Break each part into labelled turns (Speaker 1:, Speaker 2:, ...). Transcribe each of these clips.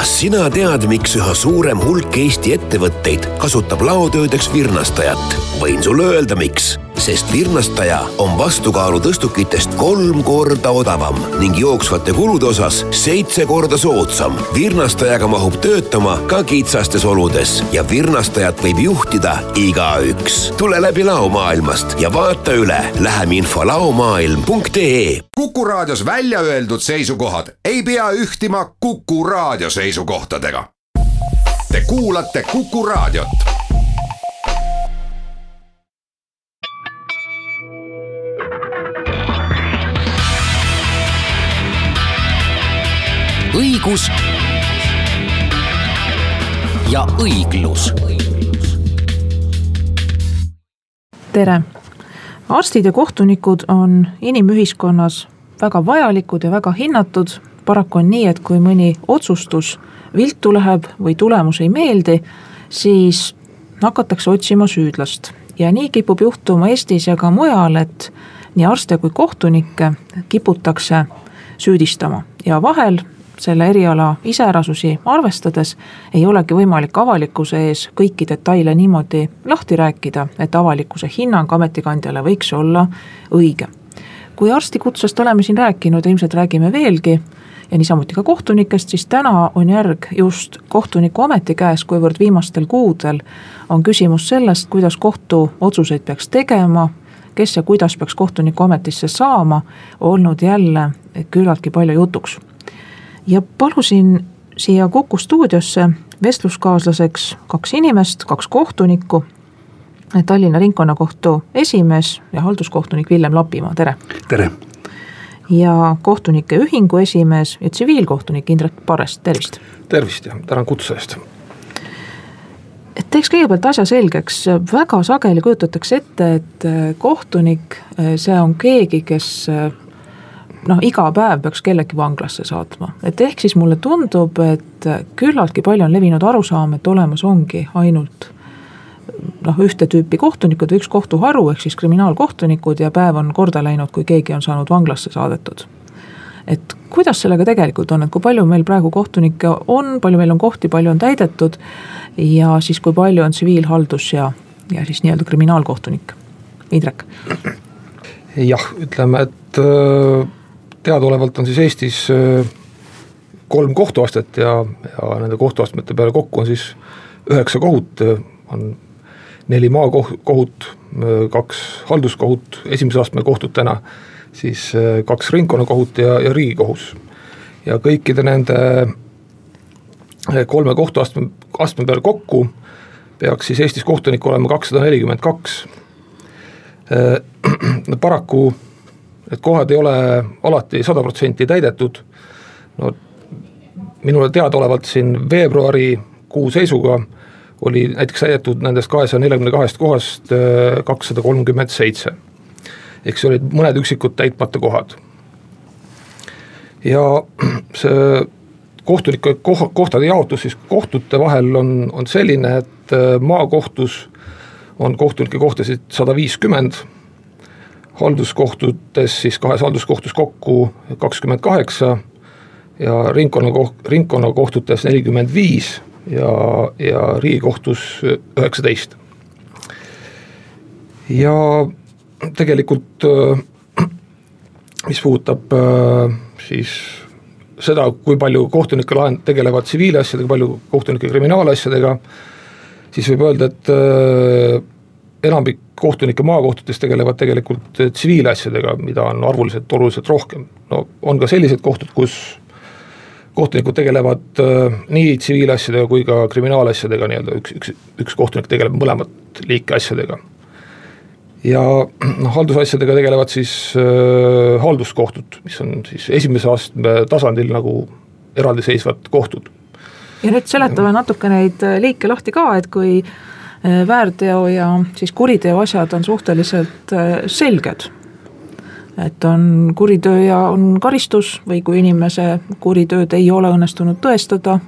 Speaker 1: kas sina tead, miks üha suurem hulk Eesti ettevõtteid kasutab laotöödeks virnastajat? võin sulle öelda, miks sest virnastaja on vastukaalu tõstukitest kolm korda odavam ning jooksvate kulude osas seitse korda soodsam. virnastajaga mahub töötama ka kitsastes oludes ja virnastajat võib juhtida igaüks. tule läbi laomaailmast ja vaata üle läheminfo laomaailm.ee.
Speaker 2: kuku raadios välja öeldud seisukohad ei pea ühtima Kuku raadio seisukohtadega. Te kuulate Kuku raadiot
Speaker 3: õigus ja õiglus.
Speaker 4: tere, arstid ja kohtunikud on inimühiskonnas väga vajalikud ja väga hinnatud. paraku on nii, et kui mõni otsustus viltu läheb või tulemus ei meeldi, siis hakatakse otsima süüdlast ja nii kipub juhtuma Eestis ja ka mujal, et nii arste kui kohtunikke kiputakse süüdistama ja vahel selle eriala iseärasusi arvestades ei olegi võimalik avalikkuse ees kõiki detaile niimoodi lahti rääkida, et avalikkuse hinnang ametikandjale võiks olla õige. kui arstikutsest oleme siin rääkinud ilmselt räägime veelgi, ja niisamuti ka kohtunikest, siis täna on järg just kohtuniku ameti käes, kuivõrd viimastel kuudel on küsimus sellest, kuidas kohtuotsuseid peaks tegema, kes ja kuidas peaks kohtuniku ametisse saama, olnud jälle küllaltki palju jutuks ja palusin siia Kuku stuudiosse vestluskaaslaseks kaks inimest, kaks kohtunikku. Tallinna Ringkonnakohtu esimees ja halduskohtunik Villem Lapimaa, tere.
Speaker 5: tere.
Speaker 4: ja kohtunike ühingu esimees ja tsiviilkohtunik Indrek Parest, tervist.
Speaker 5: tervist ja tänan kutse eest.
Speaker 4: et teeks kõigepealt asja selgeks, väga sageli kujutatakse ette, et kohtunik, see on keegi, kes noh, iga päev peaks kellegi vanglasse saatma, et ehk siis mulle tundub, et küllaltki palju on levinud arusaam, et olemas ongi ainult noh, ühte tüüpi kohtunikud või üks kohtuharu, ehk siis kriminaalkohtunikud ja päev on korda läinud, kui keegi on saanud vanglasse saadetud. et kuidas sellega tegelikult on, et kui palju meil praegu kohtunikke on, palju meil on kohti, palju on täidetud ja siis kui palju on tsiviilhaldus ja, ja siis nii-öelda kriminaalkohtunik, Indrek?
Speaker 5: jah, ütleme, et äh teadaolevalt on siis Eestis äh, kolm kohtuastet ja, ja nende kohtuastmete peale kokku on siis üheksa kohut, äh, on neli maakohut, äh, kaks halduskohut esimese astme kohtutena, siis kaks ringkonnakohut ja, ja riigikohus. ja kõikide nende kolme kohtuastme, astme peale kokku peaks siis Eestis kohtunikku olema kakssada nelikümmend kaks. paraku need kohad ei ole alati sada protsenti täidetud. no minule teadaolevalt siin veebruarikuu seisuga oli näiteks täidetud nendest kahesaja neljakümne kahest kohast äh, kakssada kolmkümmend seitse. ehk see olid mõned üksikud täitmata kohad. ja see kohtunike koh-, kohtade jaotus siis kohtute vahel on, on selline, et äh, maakohtus on kohtunike kohtasid sada viiskümmend halduskohtutes siis kahes halduskohtus kokku kakskümmend kaheksa ja ringkonnakoht, ringkonnakohtutes nelikümmend viis ja, ja riigikohtus üheksateist. ja tegelikult mis puudutab siis seda, kui palju kohtunikke lahend-, tegelevad tsiviilasjadega, palju kohtunikke kriminaalasjadega, siis võib öelda, et enamik kohtunikke maakohtutes tegelevad tegelikult eh, tsiviilasjadega, mida on arvuliselt oluliselt rohkem. no on ka sellised kohtud, kus kohtunikud tegelevad äh, nii tsiviilasjadega kui ka kriminaalasjadega nii-öelda, üks, üks, üks kohtunik tegeleb mõlemat liiki asjadega. ja noh, haldusasjadega tegelevad siis äh, halduskohtud, mis on siis esimese astme tasandil nagu eraldiseisvad kohtud.
Speaker 4: ja nüüd seletame natuke neid liike lahti ka, et kui Äh, väärteo ja siis kuriteo asjad on suhteliselt äh, selged. et on kuritöö ja on karistus või kui inimese kuritööd ei ole õnnestunud tõestada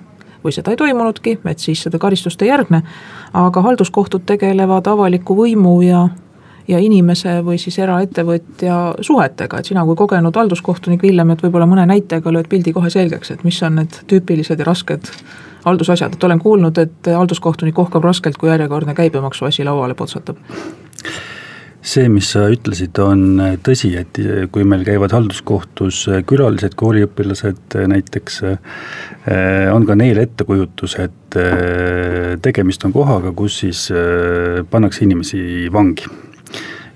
Speaker 4: või seda ei toimunudki, et siis seda karistust ei järgne. aga halduskohtud tegelevad avaliku võimu ja, ja inimese või siis eraettevõtja suhetega, et sina kui kogenud halduskohtunik, Villem, et võib-olla mõne näitega lööd pildi kohe selgeks, et mis on need tüüpilised ja rasked haldusasjad, et olen kuulnud, et halduskohtunik ohkab raskelt, kui järjekordne käibemaksuasi lauale potsatab.
Speaker 6: See, mis sa ütlesid, on tõsi, et kui meil käivad halduskohtus külalised kooliõpilased näiteks, on ka neil ettekujutus, et tegemist on kohaga, kus siis pannakse inimesi vangi.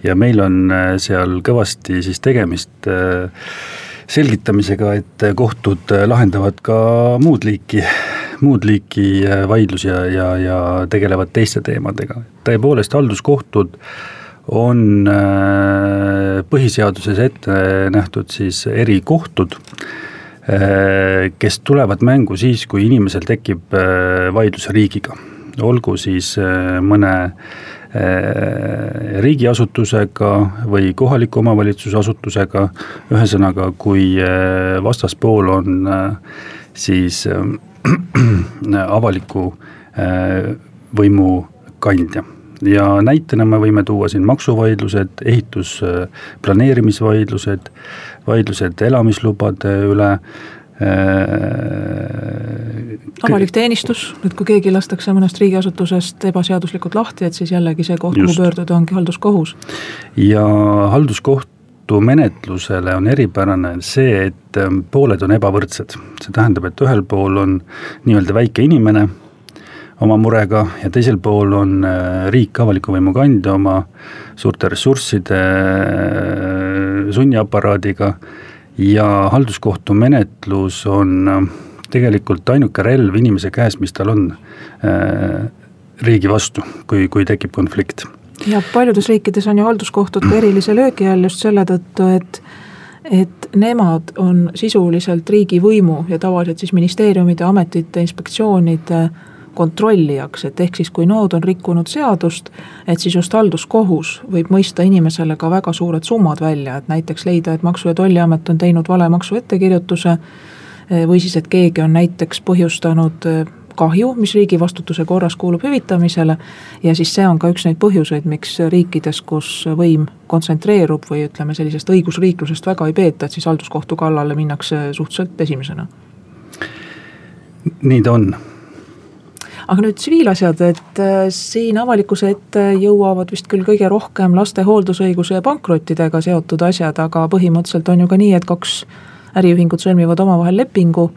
Speaker 6: Ja meil on seal kõvasti siis tegemist selgitamisega, et kohtud lahendavad ka muud liiki, muud liiki vaidlusi ja, ja, ja tegelevad teiste teemadega. tõepoolest, halduskohtud on põhiseaduses ette nähtud siis erikohtud, kes tulevad mängu siis, kui inimesel tekib vaidlus riigiga. olgu siis mõne Äh, riigiasutusega või kohaliku omavalitsuse asutusega, ühesõnaga, kui äh, vastaspool on äh, siis avaliku võimu kandja. Ja näitena me võime tuua siin maksuvaidlused, ehitus, planeerimisvaidlused, vaidlused elamislubade üle
Speaker 4: Äh, avalik teenistus, et kui keegi lastakse mõnest riigiasutusest ebaseaduslikult lahti, et siis jällegi see koht, kuhu pöörduda, ongi halduskohus.
Speaker 6: ja halduskohtu menetlusele on eripärane see, et ähm, pooled on ebavõrdsed, see tähendab, et ühel pool on nii-öelda väike inimene oma murega ja teisel pool on äh, riik, avaliku võimu kandja oma suurte ressursside, äh, sunniaparaadiga ja halduskohtu menetlus on äh, tegelikult ainuke relv inimese käes, mis tal on äh, riigi vastu, kui, kui tekib konflikt.
Speaker 4: Ja paljudes riikides on ju halduskohtud ka erilise löögi all just selle tõttu, et et nemad on sisuliselt riigivõimu ja tavaliselt siis ministeeriumide, ametite, inspektsioonide kontrollijaks, et ehk siis kui nood on rikkunud seadust, et siis just halduskohus võib mõista inimesele ka väga suured summad välja, et näiteks leida, et Maksu- ja Tolliamet on teinud vale maksuettekirjutuse või siis, et keegi on näiteks põhjustanud eh, kahju, mis riigi vastutuse korras kuulub hüvitamisele ja siis see on ka üks neid põhjuseid, miks riikides, kus võim kontsentreerub või ütleme, sellisest õigusriiklusest väga ei peeta, et siis halduskohtu kallale minnakse suhteliselt esimesena.
Speaker 6: nii ta on
Speaker 4: aga nüüd tsiviilasjad, et äh, siin avalikkuse ette jõuavad vist küll kõige rohkem laste hooldusõiguse ja pankrottidega seotud asjad, aga põhimõtteliselt on ju ka nii, et kaks äriühingut sõlmivad omavahel lepingu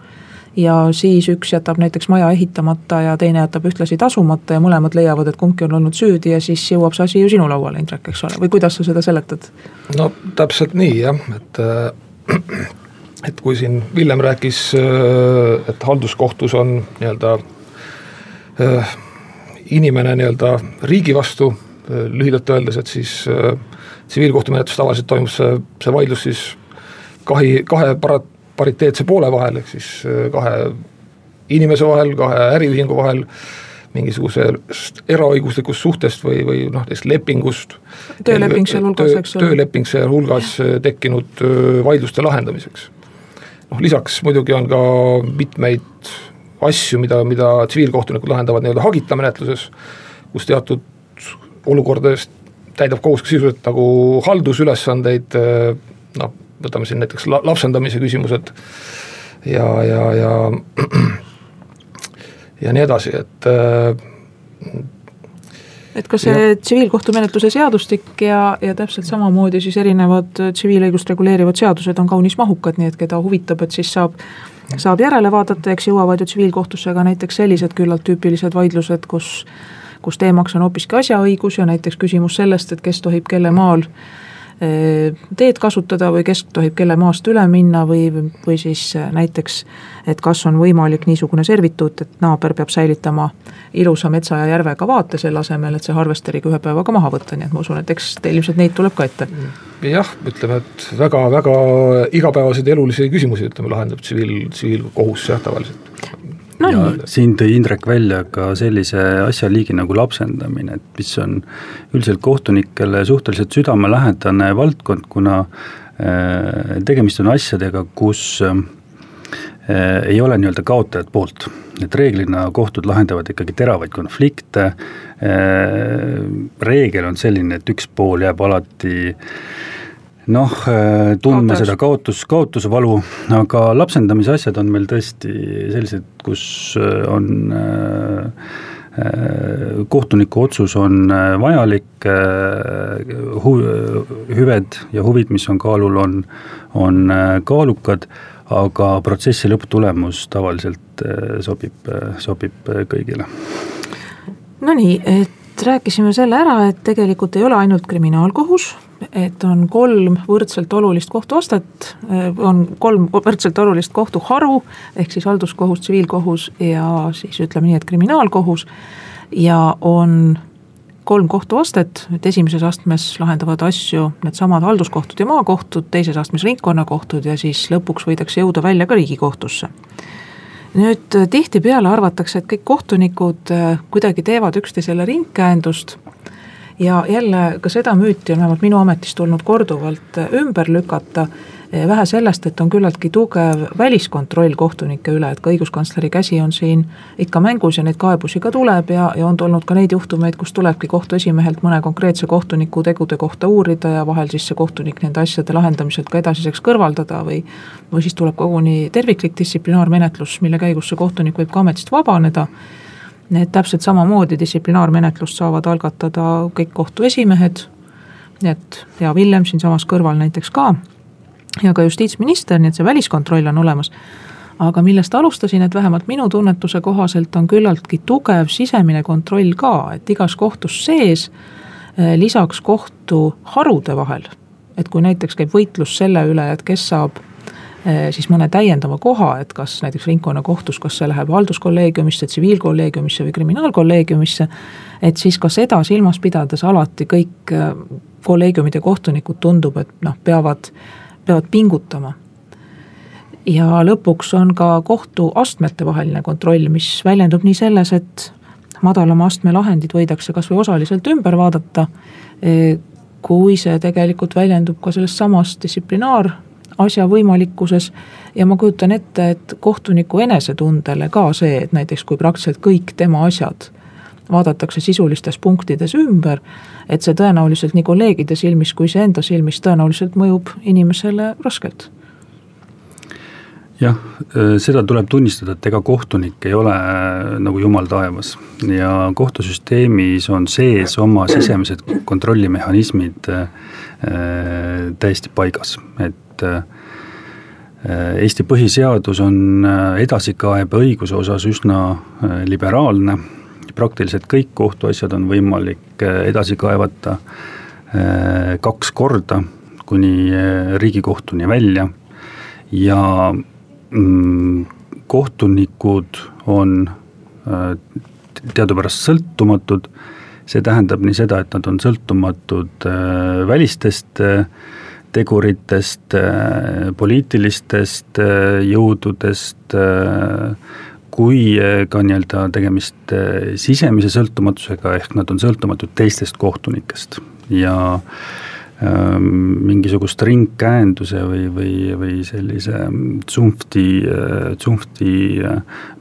Speaker 4: ja siis üks jätab näiteks maja ehitamata ja teine jätab ühtlasi tasumata ja mõlemad leiavad, et kumbki on olnud süüdi ja siis jõuab see asi ju sinu lauale, Indrek, eks ole, või kuidas sa seda seletad?
Speaker 5: no täpselt nii jah, et äh, et kui siin Villem rääkis, äh, et halduskohtus on nii-öelda Äh, inimene nii-öelda riigi vastu, äh, lühidalt öeldes, et siis äh, tsiviilkohtumenetlus tavaliselt toimub see, see vaidlus siis kahi, kahe para-, pariteetse poole vahel, ehk siis kahe inimese vahel, kahe äriühingu vahel, mingisugusest eraõiguslikust suhtest või, või noh, näiteks lepingust.
Speaker 4: tööleping sealhulgas, eks
Speaker 5: ole. tööleping sealhulgas tekkinud vaidluste lahendamiseks. noh, lisaks muidugi on ka mitmeid asju, mida, mida tsiviilkohtunikud lahendavad nii-öelda hagita menetluses, kus teatud olukordades täidab kohus sisuliselt nagu haldusülesandeid, noh, võtame siin näiteks la-, lapsendamise küsimused ja, ja, ja ja nii edasi, et
Speaker 4: et kas see tsiviilkohtumenetluse seadustik ja, ja täpselt samamoodi siis erinevad tsiviilõigust reguleerivad seadused on kaunis mahukad, nii et keda huvitab, et siis saab saab järele vaadata, eks jõuavad ju tsiviilkohtusse ka näiteks sellised küllalt tüüpilised vaidlused, kus kus teemaks on hoopiski asjaõigus ja näiteks küsimus sellest, et kes tohib kelle maal eh, teed kasutada või kes tohib kelle maast üle minna või, või siis näiteks, et kas on võimalik niisugune servituut, et naaber peab säilitama ilusa metsa ja järvega vaate selle asemel, et see harvesteriga ühe päevaga maha võtta, nii et ma usun, et eks teil ilmselt neid tuleb ka ette
Speaker 5: jah, ütleme, et väga-väga igapäevaseid elulisi küsimusi, ütleme, lahendab tsiviil, tsiviilkohus jah, tavaliselt.
Speaker 6: No, ja nii. siin tõi Indrek välja ka sellise asjaliigi nagu lapsendamine, et mis on üldiselt kohtunikele suhteliselt südamelähedane valdkond, kuna äh, tegemist on asjadega, kus äh, ei ole nii-öelda kaotajat poolt, et reeglina kohtud lahendavad ikkagi teravaid konflikte. reegel on selline, et üks pool jääb alati noh, tundma Kaotas. seda kaotus, kaotusvalu, aga lapsendamise asjad on meil tõesti sellised, kus on äh, kohtuniku otsus on äh, vajalik, äh, hu-, hüved ja huvid, mis on kaalul, on, on äh, kaalukad, aga protsessi lõpptulemus tavaliselt sobib, sobib kõigile.
Speaker 4: Nonii, et rääkisime selle ära, et tegelikult ei ole ainult kriminaalkohus, et on kolm võrdselt olulist kohtuastet, on kolm võrdselt olulist kohtuharu, ehk siis halduskohus, tsiviilkohus ja siis ütleme nii, et kriminaalkohus. ja on kolm kohtuastet, et esimeses astmes lahendavad asju needsamad halduskohtud ja maakohtud, teises astmes ringkonnakohtud ja siis lõpuks võidakse jõuda välja ka riigikohtusse nüüd tihtipeale arvatakse, et kõik kohtunikud kuidagi teevad üksteisele ringkäendust ja jälle ka seda müüti on vähemalt minu ametis tulnud korduvalt äh, ümber lükata. Äh, vähe sellest, et on küllaltki tugev väliskontroll kohtunike üle, et ka õiguskantsleri käsi on siin ikka mängus ja neid kaebusi ka tuleb ja, ja on tulnud ka neid juhtumeid, kus tulebki kohtu esimehelt mõne konkreetse kohtuniku tegude kohta uurida ja vahel siis see kohtunik nende asjade lahendamiselt ka edasiseks kõrvaldada või. või siis tuleb koguni terviklik distsiplinaarmenetlus, mille käigus see kohtunik võib ka ametist vabaneda Need täpselt samamoodi distsiplinaarmenetlust saavad algatada kõik kohtu esimehed, nii et hea Villem siinsamas kõrval näiteks ka, ja ka justiitsminister, nii et see väliskontroll on olemas. aga millest alustasin, et vähemalt minu tunnetuse kohaselt on küllaltki tugev sisemine kontroll ka, et igas kohtus sees eh, lisaks kohtu harude vahel, et kui näiteks käib võitlus selle üle, et kes saab Eh, siis mõne täiendava koha, et kas näiteks ringkonnakohtus, kas see läheb halduskolleegiumisse, tsiviilkolleegiumisse või kriminaalkolleegiumisse. et siis ka seda silmas pidades alati kõik eh, kolleegiumid ja kohtunikud tundub, et noh, peavad, peavad pingutama. ja lõpuks on ka kohtuastmete vaheline kontroll, mis väljendub nii selles, et madalama astme lahendid võidakse kasvõi osaliselt ümber vaadata. Eh, kui see tegelikult väljendub ka selles samas distsiplinaar asja võimalikkuses. ja ma kujutan ette, et kohtuniku enesetundele ka see, et näiteks kui praktiliselt kõik tema asjad vaadatakse sisulistes punktides ümber, et see tõenäoliselt nii kolleegide silmis kui iseenda silmis tõenäoliselt mõjub inimesele raskelt
Speaker 6: jah, seda tuleb tunnistada, et ega kohtunik ei ole äh, nagu jumal taevas. Ja kohtusüsteemis on sees oma sisemised kontrollimehhanismid äh, täiesti paigas, et äh, Eesti põhiseadus on äh, edasikaebeõiguse osas üsna äh, liberaalne, praktiliselt kõik kohtuasjad on võimalik edasi kaevata kaks korda, kuni Riigikohtuni välja. Ja mm, kohtunikud on teadupärast sõltumatud, see tähendab nii seda, et nad on sõltumatud välistest äh, teguritest, äh, poliitilistest äh, jõududest, äh, kui ka nii-öelda tegemist sisemise sõltumatusega, ehk nad on sõltumatud teistest kohtunikest ja ähm, mingisugust ringkäenduse või, või, või sellise tsunfti, tsunfti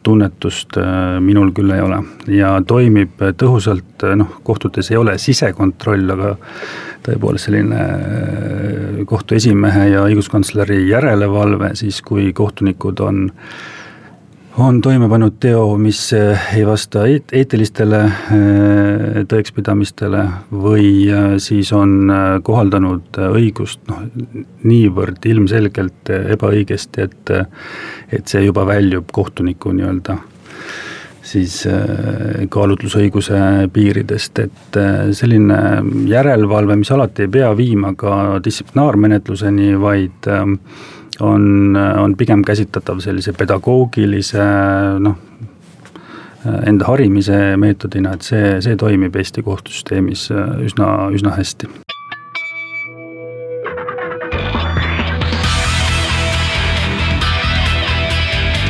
Speaker 6: tunnetust minul küll ei ole. Ja toimib tõhusalt, noh kohtutes ei ole sisekontroll, aga tõepoolest selline äh, kohtu esimehe ja õiguskantsleri järelevalve siis, kui kohtunikud on on toime pannud teo, mis äh, ei vasta eetilistele äh, tõekspidamistele või siis on kohaldanud õigust noh, niivõrd ilmselgelt ebaõigesti, et et see juba väljub kohtuniku nii-öelda siis äh, kaalutlusõiguse piiridest, et äh, selline järelevalve, mis alati ei pea viima ka distsiplinaarmenetluseni, vaid ähm, on, on pigem käsitletav sellise pedagoogilise noh, enda harimise meetodina, et see, see toimib Eesti kohtusüsteemis äh, üsna, üsna hästi.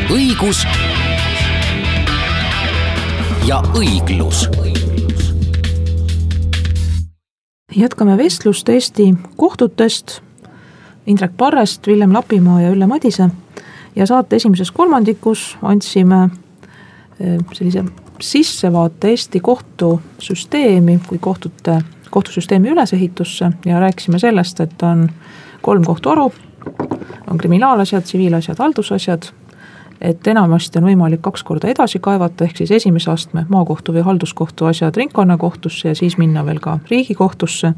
Speaker 3: õigus ja õiglus.
Speaker 4: jätkame vestlust Eesti kohtutest. Indrek Parrest, Villem Lapimaa ja Ülle Madise. ja saate esimeses kolmandikus andsime sellise sissevaate Eesti kohtusüsteemi kui kohtute, kohtusüsteemi ülesehitusse ja rääkisime sellest, et on kolm kohtuharu, on kriminaalasjad, tsiviilasjad, haldusasjad, et enamasti on võimalik kaks korda edasi kaevata, ehk siis esimese astme maakohtu või halduskohtu asjad ringkonnakohtusse ja siis minna veel ka riigikohtusse.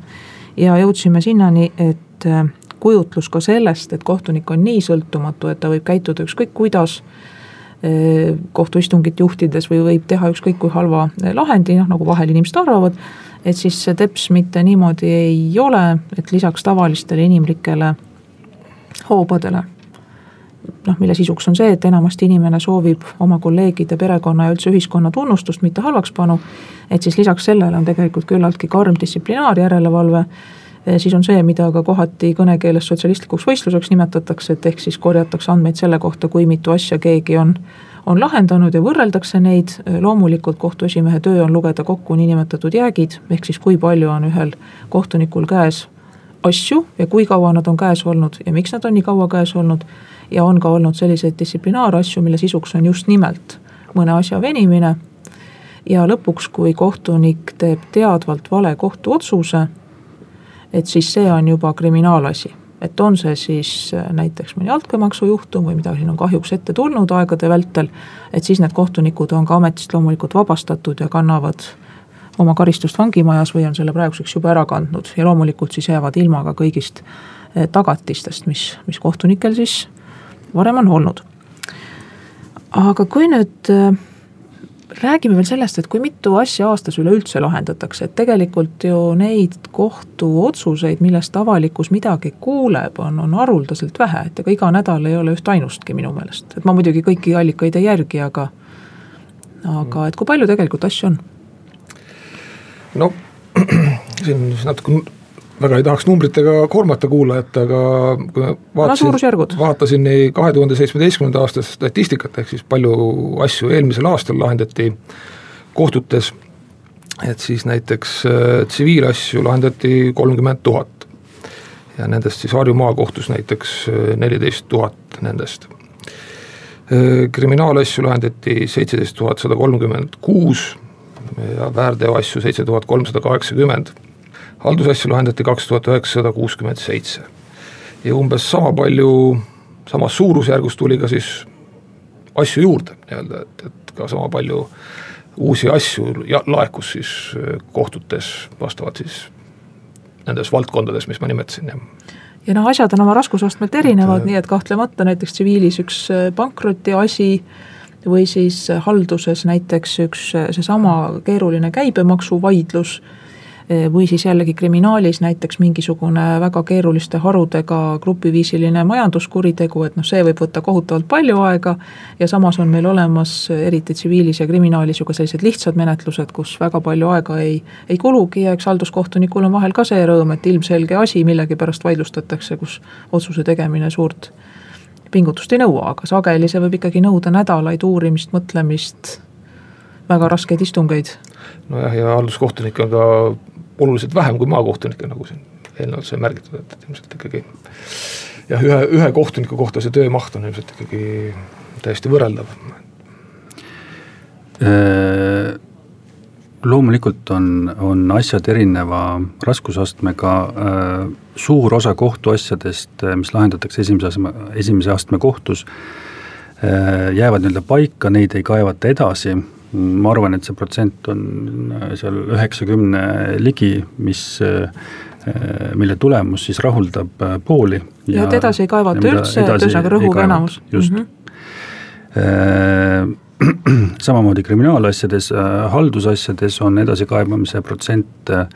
Speaker 4: ja jõudsime sinnani, et äh, kujutlus ka sellest, et kohtunik on nii sõltumatu, et ta võib käituda ükskõik kuidas äh, kohtuistungit juhtides või võib teha ükskõik kui halva äh, lahendi, noh nagu vahel inimesed arvavad, et siis see teps mitte niimoodi ei ole, et lisaks tavalistele inimlikele hoobadele noh, mille sisuks on see, et enamasti inimene soovib oma kolleegide, perekonna ja üldse ühiskonna tunnustust, mitte halvakspanu. et siis lisaks sellele on tegelikult küllaltki karm distsiplinaarjärelevalve. Siis on see, mida ka kohati kõnekeeles sotsialistlikuks võistluseks nimetatakse, et ehk siis korjatakse andmeid selle kohta, kui mitu asja keegi on on lahendanud ja võrreldakse neid, loomulikult kohtu esimehe töö on lugeda kokku niinimetatud jäägid, ehk siis kui palju on ühel kohtunikul käes asju ja kui kaua nad on käes olnud ja miks nad on nii kaua käes olnud. ja on ka olnud selliseid distsiplinaarasju, mille sisuks on just nimelt mõne asja venimine. ja lõpuks, kui kohtunik teeb teadvalt vale kohtuotsuse, et siis see on juba kriminaalasi et on see siis näiteks mõni altkäemaksu juhtum või mida siin on kahjuks ette tulnud aegade vältel, et siis need kohtunikud on ka ametist loomulikult vabastatud ja kannavad oma karistust vangimajas või on selle praeguseks juba ära kandnud ja loomulikult siis jäävad ilma ka kõigist eh, tagatistest, mis, mis kohtunikel siis varem on olnud. aga kui nüüd eh, räägime veel sellest, et kui mitu asja aastas üleüldse lahendatakse, et tegelikult ju neid kohtuotsuseid, millest avalikkus midagi kuuleb, on, on haruldaselt vähe, et ega iga nädal ei ole üht ainustki minu meelest, et ma muidugi kõiki allikaid ei järgi, aga aga et kui palju tegelikult asju on?
Speaker 5: no siin siis natuke väga ei tahaks numbritega koormata kuulajat, aga kui ma vaatasin, vaatasin nii kahe tuhande seitsmeteistkümnenda aasta statistikat, ehk siis palju asju eelmisel aastal lahendati kohtutes, et siis näiteks äh, tsiviilasju lahendati kolmkümmend tuhat. ja nendest siis Harju maakohtus näiteks äh, neliteist tuhat nendest. Äh, kriminaalasju lahendati seitseteist tuhat sada kolmkümmend kuus ja väärteoasju seitse tuhat kolmsada kaheksakümmend. Haldusasju lahendati kaks tuhat üheksasada kuuskümmend seitse. ja umbes sama palju, samas suurusjärgus tuli ka siis asju juurde nii-öelda, et, et ka sama palju uusi asju ja laekus siis äh, kohtutes vastavalt siis nendes valdkondades, mis ma nimetasin, jah
Speaker 4: ja noh, asjad on oma raskusastmelt erinevad, nii et kahtlemata näiteks tsiviilis üks äh, pankrotiasi või siis halduses näiteks üks seesama keeruline käibemaksuvaidlus või siis jällegi kriminaalis näiteks mingisugune väga keeruliste harudega grupiviisiline majanduskuritegu, et noh, see võib võtta kohutavalt palju aega ja samas on meil olemas eriti tsiviilis ja kriminaalis ju ka sellised lihtsad menetlused, kus väga palju aega ei, ei kulugi ja eks halduskohtunikul on vahel ka see rõõm, et ilmselge asi millegipärast vaidlustatakse, kus otsuse tegemine suurt pingutust ei nõua, aga sageli see võib ikkagi nõuda nädalaid uurimist, mõtlemist, väga raskeid istungeid.
Speaker 5: nojah, ja halduskohtunikke on ka oluliselt vähem kui maakohtunikke, nagu siin eelnevalt sai märgitud, et ilmselt ikkagi jah, ühe, ühe kohtuniku kohta see töömaht on ilmselt ikkagi täiesti võrreldav.
Speaker 6: Äh loomulikult on, on asjad erineva raskusastmega, äh, suur osa kohtuasjadest, äh, mis lahendatakse esimese astme, esimese astme kohtus, jäävad nii-öelda paika, neid ei kaevata edasi, ma arvan, et see protsent on seal üheksakümne ligi, mis mille tulemus siis rahuldab pooli.
Speaker 4: ja et edasi ei kaevata üldse, et ühesõnaga rõhuv enamus.
Speaker 6: just mm. -hmm samamoodi kriminaalasjades, äh, haldusasjades on edasikaebamise protsent äh,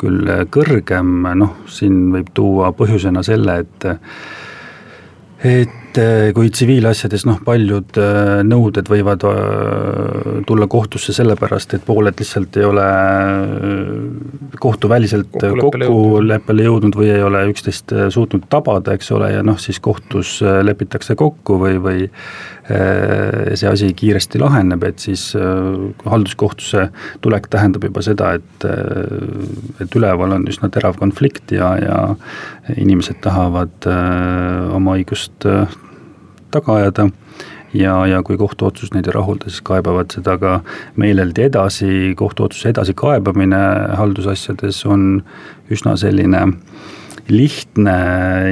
Speaker 6: küll kõrgem, noh, siin võib tuua põhjusena selle, et et äh, kui tsiviilasjades noh, paljud nõuded võivad tulla kohtusse sellepärast, et pooled lihtsalt ei ole kohtuväliselt kokkuleppele jõudnud. või ei ole üksteist suutnud tabada, eks ole, ja noh, siis kohtus lepitakse kokku või, või see asi kiiresti laheneb, et siis halduskohtusse tulek tähendab juba seda, et, et üleval on üsna terav konflikt ja, ja inimesed tahavad oma õigust taga ajada. Ja, ja kui kohtuotsus neid ei rahulda, siis kaebavad seda ka meeleldi edasi, kohtuotsuse edasikaebamine haldusasjades on üsna selline lihtne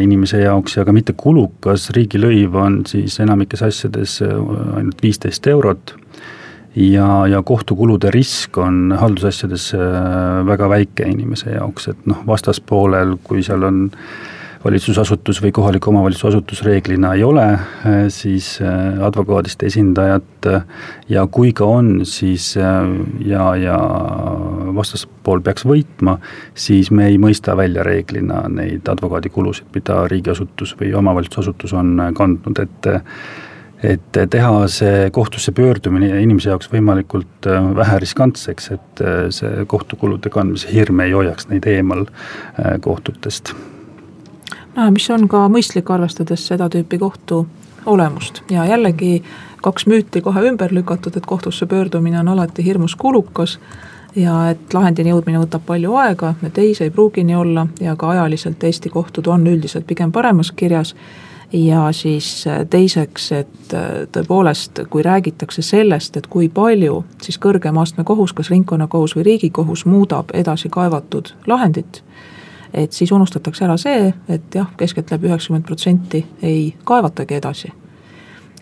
Speaker 6: inimese jaoks ja ka mitte kulukas, riigilõiv on siis enamikes asjades ainult viisteist eurot. Ja, ja kohtukulude risk on haldusasjades väga väike inimese jaoks, et noh, vastaspoolel, kui seal on valitsusasutus või kohaliku omavalitsuse asutus reeglina ei ole, äh, siis äh, advokaadist esindajat äh, ja kui ka on, siis ja, ja vastaspool peaks võitma, siis me ei mõista välja reeglina neid advokaadikulusid, mida riigiasutus või omavalitsusasutus on kandnud, et et teha see kohtusse pöördumine inimese jaoks võimalikult vähe riskantseks, et see kohtukulude kandmise hirm ei hoiaks neid eemal kohtutest
Speaker 4: mis on ka mõistlik, arvestades seda tüüpi kohtu olemust ja jällegi kaks müüti kohe ümber lükatud, et kohtusse pöördumine on alati hirmus kulukas ja et lahendini jõudmine võtab palju aega, et ei, see ei pruugi nii olla ja ka ajaliselt Eesti kohtud on üldiselt pigem paremas kirjas. ja siis teiseks, et tõepoolest, kui räägitakse sellest, et kui palju siis kõrgema astme kohus, kas ringkonnakohus või riigikohus muudab edasi kaevatud lahendit et siis unustatakse ära see, et jah, keskeltläbi üheksakümmend protsenti ei kaevatagi edasi.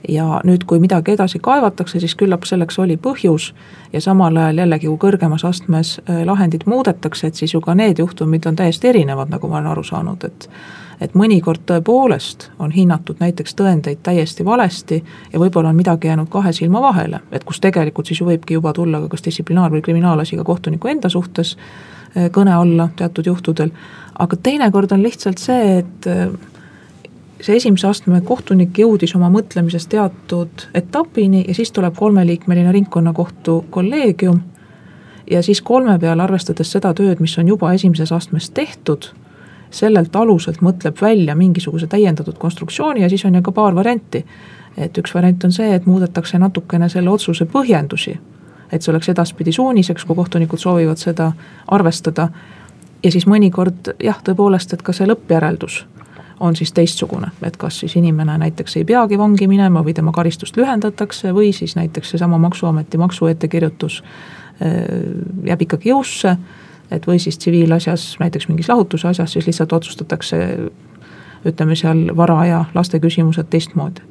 Speaker 4: ja nüüd, kui midagi edasi kaevatakse, siis küllap selleks oli põhjus ja samal ajal jällegi, kui kõrgemas astmes äh, lahendit muudetakse, et siis ju ka need juhtumid on täiesti erinevad, nagu ma olen aru saanud, et et mõnikord tõepoolest on hinnatud näiteks tõendeid täiesti valesti ja võib-olla on midagi jäänud kahe silma vahele, et kus tegelikult siis ju võibki juba tulla ka kas distsiplinaar- või kriminaalasi ka kohtuniku enda suhtes kõne alla teatud juhtudel aga teinekord on lihtsalt see, et äh, see esimese astme kohtunik jõudis oma mõtlemises teatud etapini ja siis tuleb kolmeliikmeline ringkonnakohtu kolleegium. ja siis kolme peale, arvestades seda tööd, mis on juba esimeses astmes tehtud, sellelt aluselt mõtleb välja mingisuguse täiendatud konstruktsiooni ja siis on ju ka paar varianti. et üks variant on see, et muudetakse natukene selle otsuse põhjendusi, et see oleks edaspidi suuniseks, kui kohtunikud soovivad seda arvestada ja siis mõnikord jah, tõepoolest, et ka see lõppjäreldus on siis teistsugune, et kas siis inimene näiteks ei peagi vangi minema või tema karistust lühendatakse või siis näiteks seesama Maksuameti maksuettekirjutus äh, jääb ikkagi jõusse. et või siis tsiviilasjas, näiteks mingis lahutuse asjas, siis lihtsalt otsustatakse ütleme seal vara ja laste küsimused teistmoodi.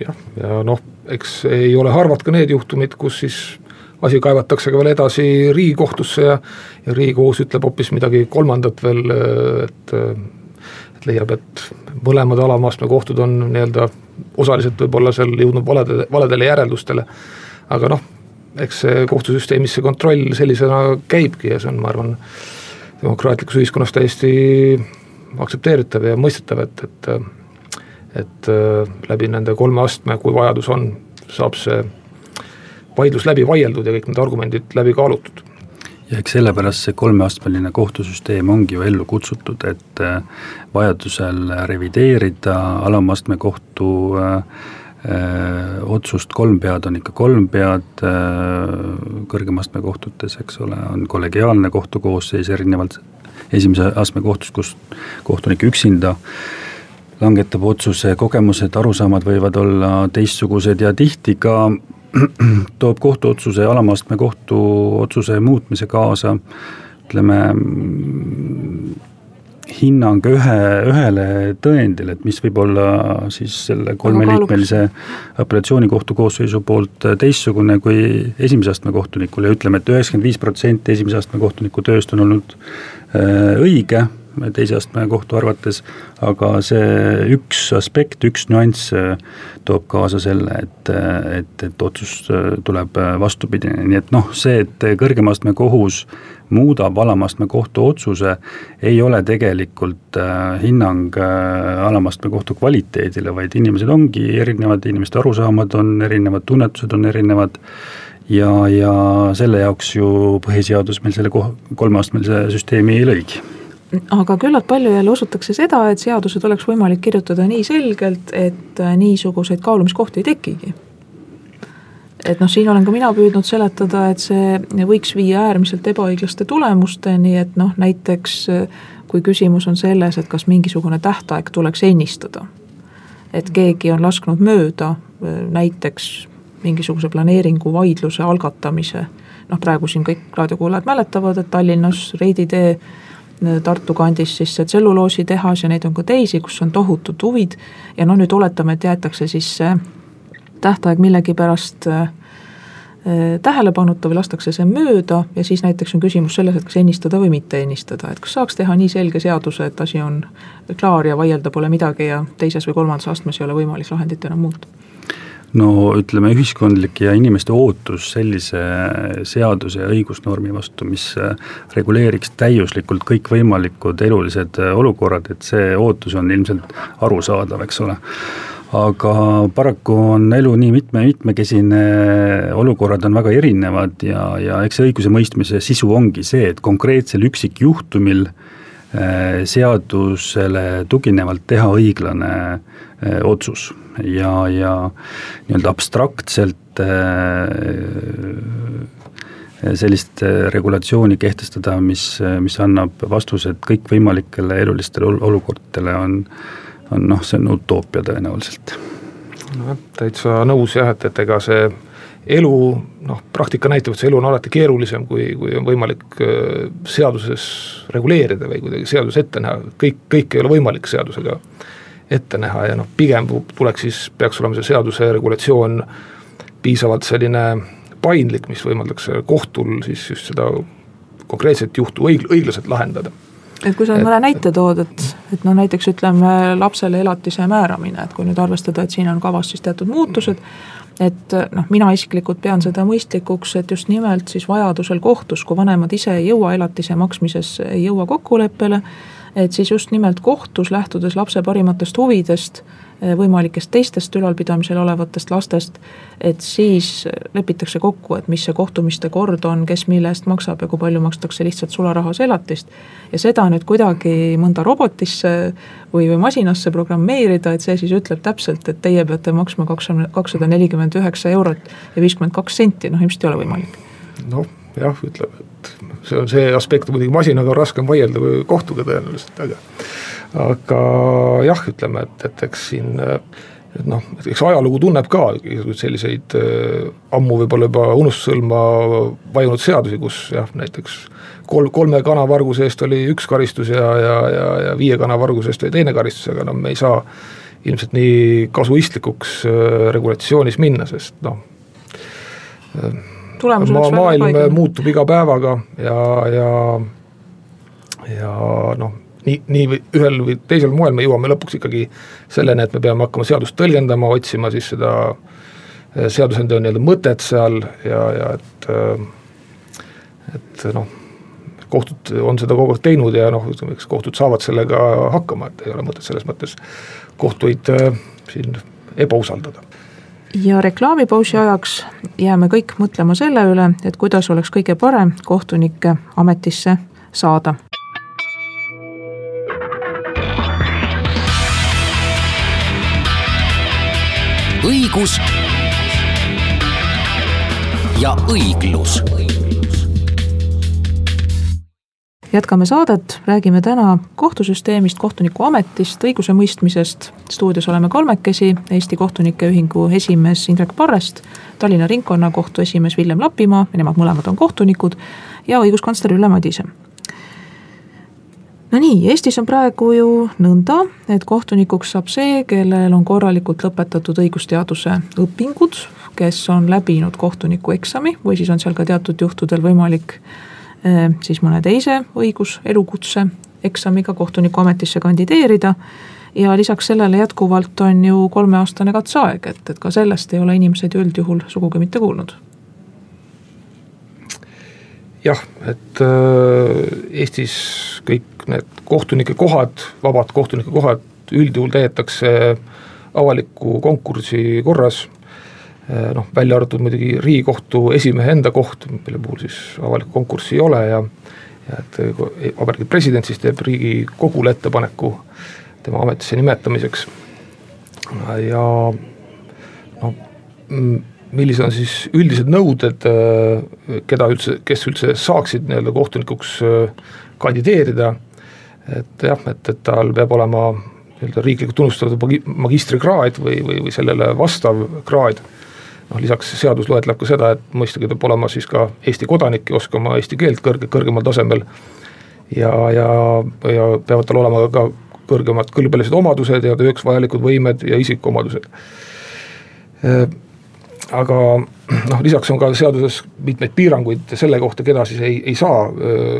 Speaker 5: Jah, ja noh, eks ei ole harvad ka need juhtumid, kus siis asi kaevatakse ka veel edasi riigikohtusse ja, ja riigikohus ütleb hoopis midagi kolmandat veel, et et leiab, et mõlemad alama astme kohtud on nii-öelda osaliselt võib-olla seal jõudnud valede, valedele järeldustele. aga noh, eks see kohtusüsteemis see kontroll sellisena käibki ja see on, ma arvan, demokraatlikus ühiskonnas täiesti aktsepteeritav ja mõistetav, et, et et läbi nende kolme astme, kui vajadus on, saab see vaidlus läbi vaieldud ja kõik need argumendid läbi kaalutud.
Speaker 6: ja eks sellepärast see kolmeastmeline kohtusüsteem ongi ju ellu kutsutud, et äh, vajadusel revideerida alamastme kohtu äh, äh, otsust kolm pead on ikka kolm pead äh,, kõrgema astme kohtutes, eks ole, on kollegiaalne kohtukoosseis erinevalt esimese astme kohtust, kus kohtunik üksinda langetab otsuse, kogemused, arusaamad võivad olla teistsugused ja tihti ka toob kohtuotsuse, alama astme kohtuotsuse muutmise kaasa ütleme, hinnang ühe, ühele tõendile, et mis võib olla siis selle kolmeliikmelise apellatsioonikohtu koosseisu poolt teistsugune kui esimese astme kohtunikul ja ütleme et, et üheksakümmend viis protsenti esimese astme kohtuniku tööst on olnud äh, õige teise astme kohtu arvates, aga see üks aspekt, üks nüanss äh, toob kaasa selle, et, et, et otsus äh, tuleb vastupidine, nii et noh, see, et kõrgema astme kohus muudab alama astme kohtu otsuse, ei ole tegelikult äh, hinnang äh, alama astme kohtu kvaliteedile, vaid inimesed ongi erinevad, inimeste arusaamad on erinevad, tunnetused on erinevad ja, ja selle jaoks ju põhiseadus meil selle kolmeastmelise süsteemi lõigi
Speaker 4: aga küllalt palju jälle usutakse seda, et seadused oleks võimalik kirjutada nii selgelt, et äh, niisuguseid kaalumiskohti ei tekigi. et noh, siin olen ka mina püüdnud seletada, et see võiks viia äärmiselt ebaõiglaste tulemusteni, et noh, näiteks kui küsimus on selles, et kas mingisugune tähtaeg tuleks ennistada et keegi on lasknud mööda näiteks mingisuguse planeeringu vaidluse algatamise, noh praegu siin kõik raadiokuulajad mäletavad, et Tallinnas Reidi tee Tartu kandis siis see tselluloositehas ja neid on ka teisi, kus on tohutud huvid. Ja noh, nüüd oletame, et jäetakse siis see tähtaeg millegipärast äh, tähelepanuta või lastakse see mööda ja siis näiteks on küsimus selles, et kas ennistada või mitte ennistada, et kas saaks teha nii selge seaduse, et asi on klaar ja vaielda pole midagi ja teises või kolmandas astmes ei ole võimalik lahendit enam muuta
Speaker 6: no ütleme, ühiskondlik ja inimeste ootus sellise seaduse ja õigusnormi vastu, mis äh, reguleeriks täiuslikult kõikvõimalikud elulised äh, olukorrad, et see ootus on ilmselt arusaadav, eks ole. Aga paraku on elu nii mitme, mitmekesine, olukorrad on väga erinevad ja, ja eks õigusemõistmise sisu ongi see, et konkreetsel üksikjuhtumil äh, seadusele tuginevalt teha õiglane otsus ja, ja nii-öelda abstraktselt äh, sellist äh, regulatsiooni kehtestada, mis, mis annab vastused kõikvõimalikele elulistele olukordadele, on, on noh, see on utoopia tõenäoliselt.
Speaker 5: nojah, täitsa nõus jah, et, et ega see elu, noh, praktika näitab, et see elu on alati keerulisem, kui, kui on võimalik äh, seaduses reguleerida või kuidagi seaduses ette näha, kõik, kõik ei ole võimalik seadusega ette näha ja noh, pigem tuleks siis, peaks olema see seaduse regulatsioon piisavalt selline paindlik, mis võimaldaks kohtul siis just seda konkreetset juhtu õig-, õiglaselt lahendada.
Speaker 4: Et kui sa et, mõne näite tood, et, et no näiteks ütleme lapsele elatise määramine, et kui nüüd arvestada, et siin on kavas siis teatud muutused, et noh, mina isiklikult pean seda mõistlikuks, et just nimelt siis vajadusel kohtus, kui vanemad ise ei jõua elatise maksmises, ei jõua kokkuleppele, et siis just nimelt kohtus, lähtudes lapse parimatest huvidest, eh, võimalikest teistest ülalpidamisel olevatest lastest, et siis lepitakse kokku, et mis see kohtumiste kord on, kes mille eest maksab ja kui palju makstakse lihtsalt sularahas elatist. ja seda nüüd kuidagi mõnda robotisse või, või masinasse programmeerida, et see siis ütleb täpselt, et teie peate maksma kakssada, kakssada nelikümmend üheksa eurot ja viiskümmend kaks senti, noh ilmselt ei ole võimalik.
Speaker 5: noh, jah, ütleb, et see on see aspekt, muidugi masinaga on raskem vaielda kui kohtuga tõenäoliselt, aga aga jah, ütleme, et, et eks siin noh, eks ajalugu tunneb ka selliseid äh, ammu võib-olla juba unustussõlma vajunud seadusi, kus jah, näiteks kolm, kolme kana varguse eest oli üks karistus ja, ja, ja, ja viie kana varguse eest oli teine karistus, aga noh, me ei saa ilmselt nii kasuistlikuks äh, regulatsioonis minna, sest noh äh, ma, maailm muutub iga päevaga ja, ja, ja noh, nii, nii või ühel või teisel moel me jõuame lõpuks ikkagi selleni, et me peame hakkama seadust tõlgendama, otsima siis seda eh, seadusandja nii-öelda mõtet seal ja, ja et, eh, et noh, kohtud on seda kogu aeg teinud ja noh, ütleme, eks kohtud saavad sellega hakkama, et ei ole mõtet selles mõttes kohtuid äh, siin ebausaldada
Speaker 4: ja reklaamipausi ajaks jääme kõik mõtlema selle üle, et kuidas oleks kõige parem kohtunikke ametisse saada.
Speaker 3: Õigus ja õiglus
Speaker 4: jätkame saadet, räägime täna kohtusüsteemist, kohtunikuametist, õigusemõistmisest. stuudios oleme kolmekesi, Eesti Kohtunike Ühingu esimees Indrek Parrest, Tallinna Ringkonnakohtu esimees Villem Lapimaa, nemad mõlemad on kohtunikud, ja õiguskantsler Ülle Madise. No nii, Eestis on praegu ju nõnda, et kohtunikuks saab see, kellel on korralikult lõpetatud õigusteaduse õpingud, kes on läbinud kohtunikueksami või siis on seal ka teatud juhtudel võimalik Äh, siis mõne teise õigus, elukutse eksamiga kohtunikuametisse kandideerida. ja lisaks sellele jätkuvalt on ju kolmeaastane katseaeg, et, et ka sellest ei ole inimesed ju üldjuhul sugugi mitte kuulnud.
Speaker 5: Jah, et äh, Eestis kõik need kohtunike kohad, vabad kohtunike kohad üldjuhul täidetakse avaliku konkursi korras Eh, noh, välja arvatud muidugi Riigikohtu esimehe enda koht, mille puhul siis avalikku konkurssi ei ole ja ja et Vabariigi President siis teeb Riigikogule ettepaneku tema ametisse nimetamiseks. ja noh, millised on siis üldised nõuded, eh, keda üldse, kes üldse saaksid nii-öelda kohtunikuks eh, kandideerida, et jah, et, et tal peab olema nii-öelda riiklikult tunnustatud magi-, magistrikraad või, või, või sellele vastav kraad. noh, lisaks seadus loetleb ka seda, et mõistagi peab olema siis ka Eesti kodanik ja oskama eesti keelt kõrge, kõrgemal tasemel. ja, ja, ja peavad tal olema ka kõrgemad kõlbelised omadused ja tööks vajalikud võimed ja isikuomadused aga noh, lisaks on ka seaduses mitmeid piiranguid selle kohta, keda siis ei, ei saa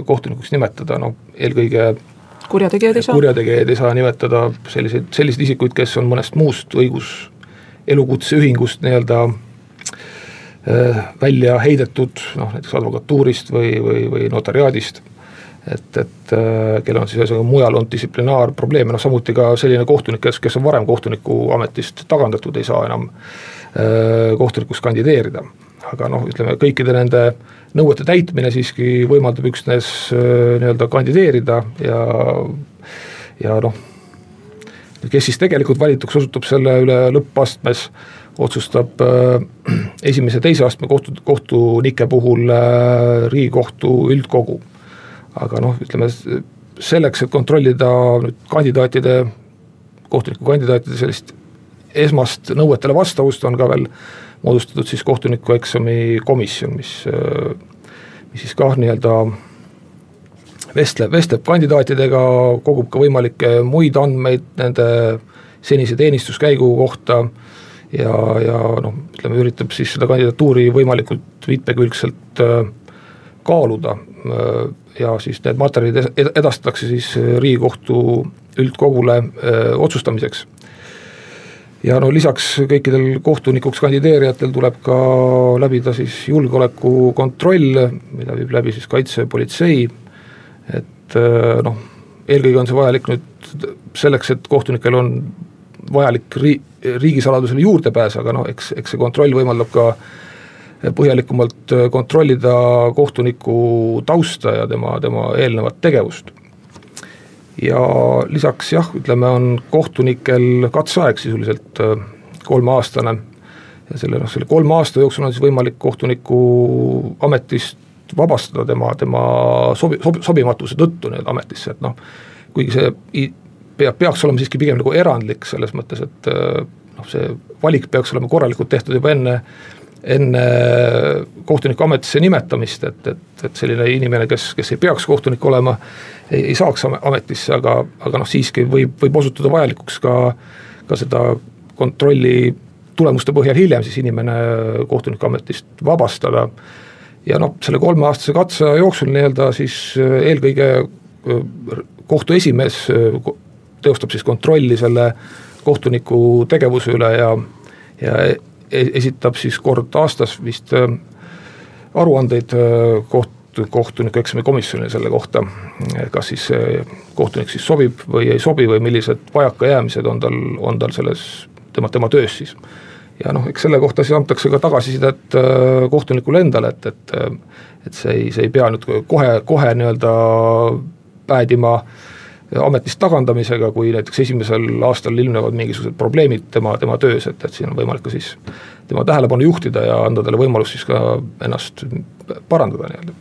Speaker 5: kohtunikuks nimetada, noh eelkõige
Speaker 4: kurjategijaid ei saa?
Speaker 5: kurjategijaid ei saa nimetada selliseid, selliseid isikuid, kes on mõnest muust õigus, elukutseühingust nii-öelda välja heidetud, noh näiteks advokatuurist või, või, või notariaadist. et, et kellel on siis ühesõnaga mujal on distsiplinaarprobleeme, noh samuti ka selline kohtunik, kes, kes on varem kohtuniku ametist tagandatud, ei saa enam Äh, kohtunikuks kandideerida. aga noh, ütleme kõikide nende nõuete täitmine siiski võimaldab üksnes nii-öelda kandideerida ja, ja noh, kes siis tegelikult valituks osutub, selle üle lõppastmes otsustab äh, esimese, teise astme kohtu, kohtunike puhul äh, Riigikohtu üldkogu. aga noh, ütleme selleks, et kontrollida nüüd kandidaatide, kohtunikukandidaatide sellist esmast nõuetele vastavust on ka veel moodustatud siis kohtunikueksami komisjon, mis, mis siis kah nii-öelda vestleb, vestleb kandidaatidega, kogub ka võimalikke muid andmeid nende senise teenistuskäigu kohta ja, ja noh, ütleme üritab siis seda kandidatuuri võimalikult mitmekülgselt äh, kaaluda äh, ja siis need materjalid edastatakse siis Riigikohtu üldkogule öö, äh, otsustamiseks ja no lisaks kõikidel kohtunikuks kandideerijatel tuleb ka läbida siis julgeolekukontroll, mida viib läbi siis kaitsepolitsei, et äh, noh, eelkõige on see vajalik nüüd selleks, et kohtunikel on vajalik ri-, riigisaladusele juurdepääs, aga noh, eks, eks see kontroll võimaldab ka põhjalikumalt kontrollida kohtuniku tausta ja tema, tema eelnevat tegevust ja lisaks jah, ütleme, on kohtunikel katseaeg sisuliselt äh, kolmeaastane. Ja selle noh, selle kolme aasta jooksul on siis võimalik kohtuniku ametist vabastada tema, tema sobi-, sobi-, sobimatuse tõttu nii-öelda ametisse, et noh, kuigi see peab, peaks olema siiski pigem nagu erandlik selles mõttes, et äh, noh, see valik peaks olema korralikult tehtud juba enne enne kohtuniku ametisse nimetamist, et, et, et selline inimene, kes, kes ei peaks kohtunik olema, ei, ei saaks ametisse, aga, aga noh, siiski võib, võib osutuda vajalikuks ka, ka seda kontrolli tulemuste põhjal hiljem siis inimene kohtuniku ametist vabastada. ja noh, selle kolmeaastase katseaja jooksul nii-öelda siis eelkõige kohtu esimees teostab siis kontrolli selle kohtuniku tegevuse üle ja, ja esitab siis kord aastas vist äh, aruandeid äh, koht-, kohtuniku eksamikomisjonile selle kohta, kas siis kohtunik siis sobib või ei sobi või millised vajakajäämised on tal, on tal selles tema, tema töös siis. ja noh, eks selle kohta siis antakse ka tagasisidet äh, kohtunikule endale, et, et et see ei, see ei pea nüüd kohe, kohe nii-öelda päädima äh, ametist tagandamisega, kui näiteks esimesel aastal ilmnevad mingisugused probleemid tema, tema töös, et, et siin on võimalik ka siis tema tähelepanu juhtida ja anda talle võimalus siis ka ennast parandada nii-öelda.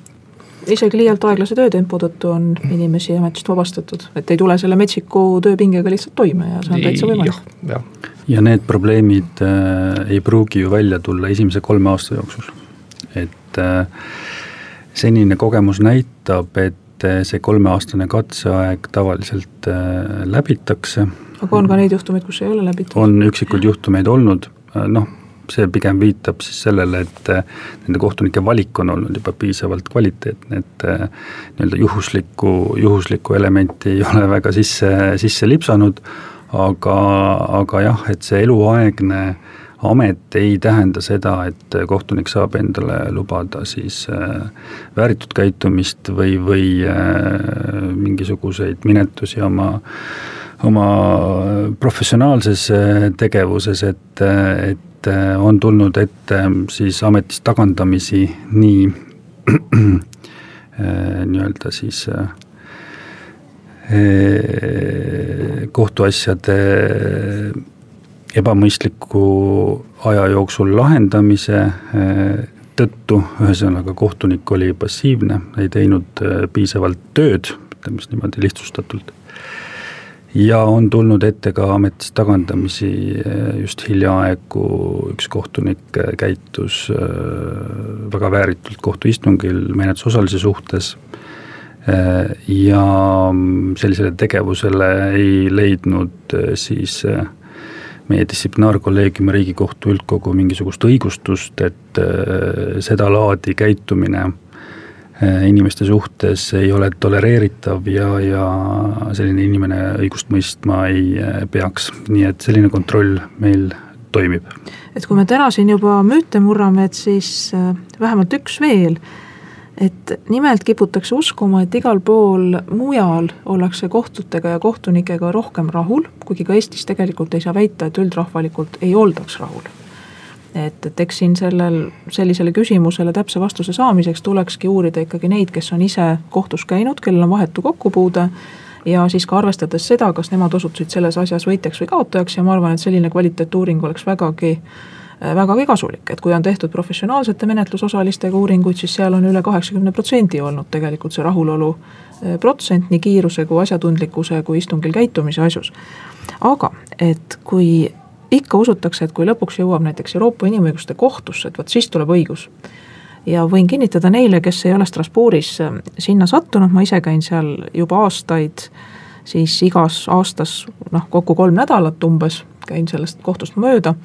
Speaker 4: Isegi liialt aeglase töötempo tõttu on inimesi ametist vabastatud, et ei tule selle metsiku tööpingega lihtsalt toime ja see on täitsa võimalik.
Speaker 6: ja, ja need probleemid äh, ei pruugi ju välja tulla esimese kolme aasta jooksul, et äh, senine kogemus näitab, et et eh, see kolmeaastane katseaeg tavaliselt eh, läbitakse.
Speaker 4: aga on ka neid juhtumeid, kus ei ole läbitud?
Speaker 6: on üksikuid juhtumeid olnud, eh, noh, see pigem viitab siis sellele, et nende kohtunike valik on olnud juba piisavalt kvaliteetne, et nii-öelda juhuslikku, juhuslikku elementi ei ole väga sisse, sisse lipsanud, aga, aga jah, et see eluaegne äh, amet ei tähenda seda, et kohtunik saab endale lubada siis äh, vääritud käitumist või, või äh, mingisuguseid minetusi oma, oma professionaalses äh, tegevuses, et, et on tulnud ette siis ametist tagandamisi nii nii-öelda siis kohtuasjade ebamõistliku aja jooksul lahendamise eh, tõttu, ühesõnaga kohtunik oli passiivne, ei teinud eh, piisavalt tööd, ütleme siis niimoodi lihtsustatult. ja on tulnud ette ka ametist tagandamisi, just hiljaaegu üks kohtunik käitus väga vääritult kohtuistungil menetlusosalise suhtes ja sellisele tegevusele ei leidnud siis meie distsiplinaarkolleegiumi Riigikohtu üldkogu mingisugust õigustust, et sedalaadi käitumine Äh, inimeste suhtes ei ole tolereeritav ja, ja selline inimene õigust mõistma ei äh, peaks, nii et selline kontroll meil toimib.
Speaker 4: et kui me täna siin juba müüte murrame, et siis äh, vähemalt üks veel, et nimelt kiputakse uskuma, et igal pool mujal ollakse kohtutega ja kohtunikega rohkem rahul, kuigi ka Eestis tegelikult ei saa väita, et üldrahvalikult ei oldaks rahul. et, et eks siin sellel, sellisele küsimusele täpse vastuse saamiseks tulekski uurida ikkagi neid, kes on ise kohtus käinud, kellel on vahetu kokkupuude ja siis ka arvestades seda, kas nemad osutusid selles asjas võitjaks või kaotajaks ja ma arvan, et selline kvaliteetuuring oleks vägagi vägagi kasulik, et kui on tehtud professionaalsete menetlusosalistega uuringuid, siis seal on üle kaheksakümne protsendi olnud tegelikult see rahulolu eh, protsent nii kiiruse kui asjatundlikkuse kui istungil käitumise asjus. aga et kui ikka usutakse, et kui lõpuks jõuab näiteks Euroopa Inimõiguste Kohtusse, et vot siis tuleb õigus. ja võin kinnitada neile, kes ei ole Strasbourgis äh, sinna sattunud, ma ise käin seal juba aastaid, siis igas aastas noh, kokku kolm nädalat umbes käin sellest kohtust mööda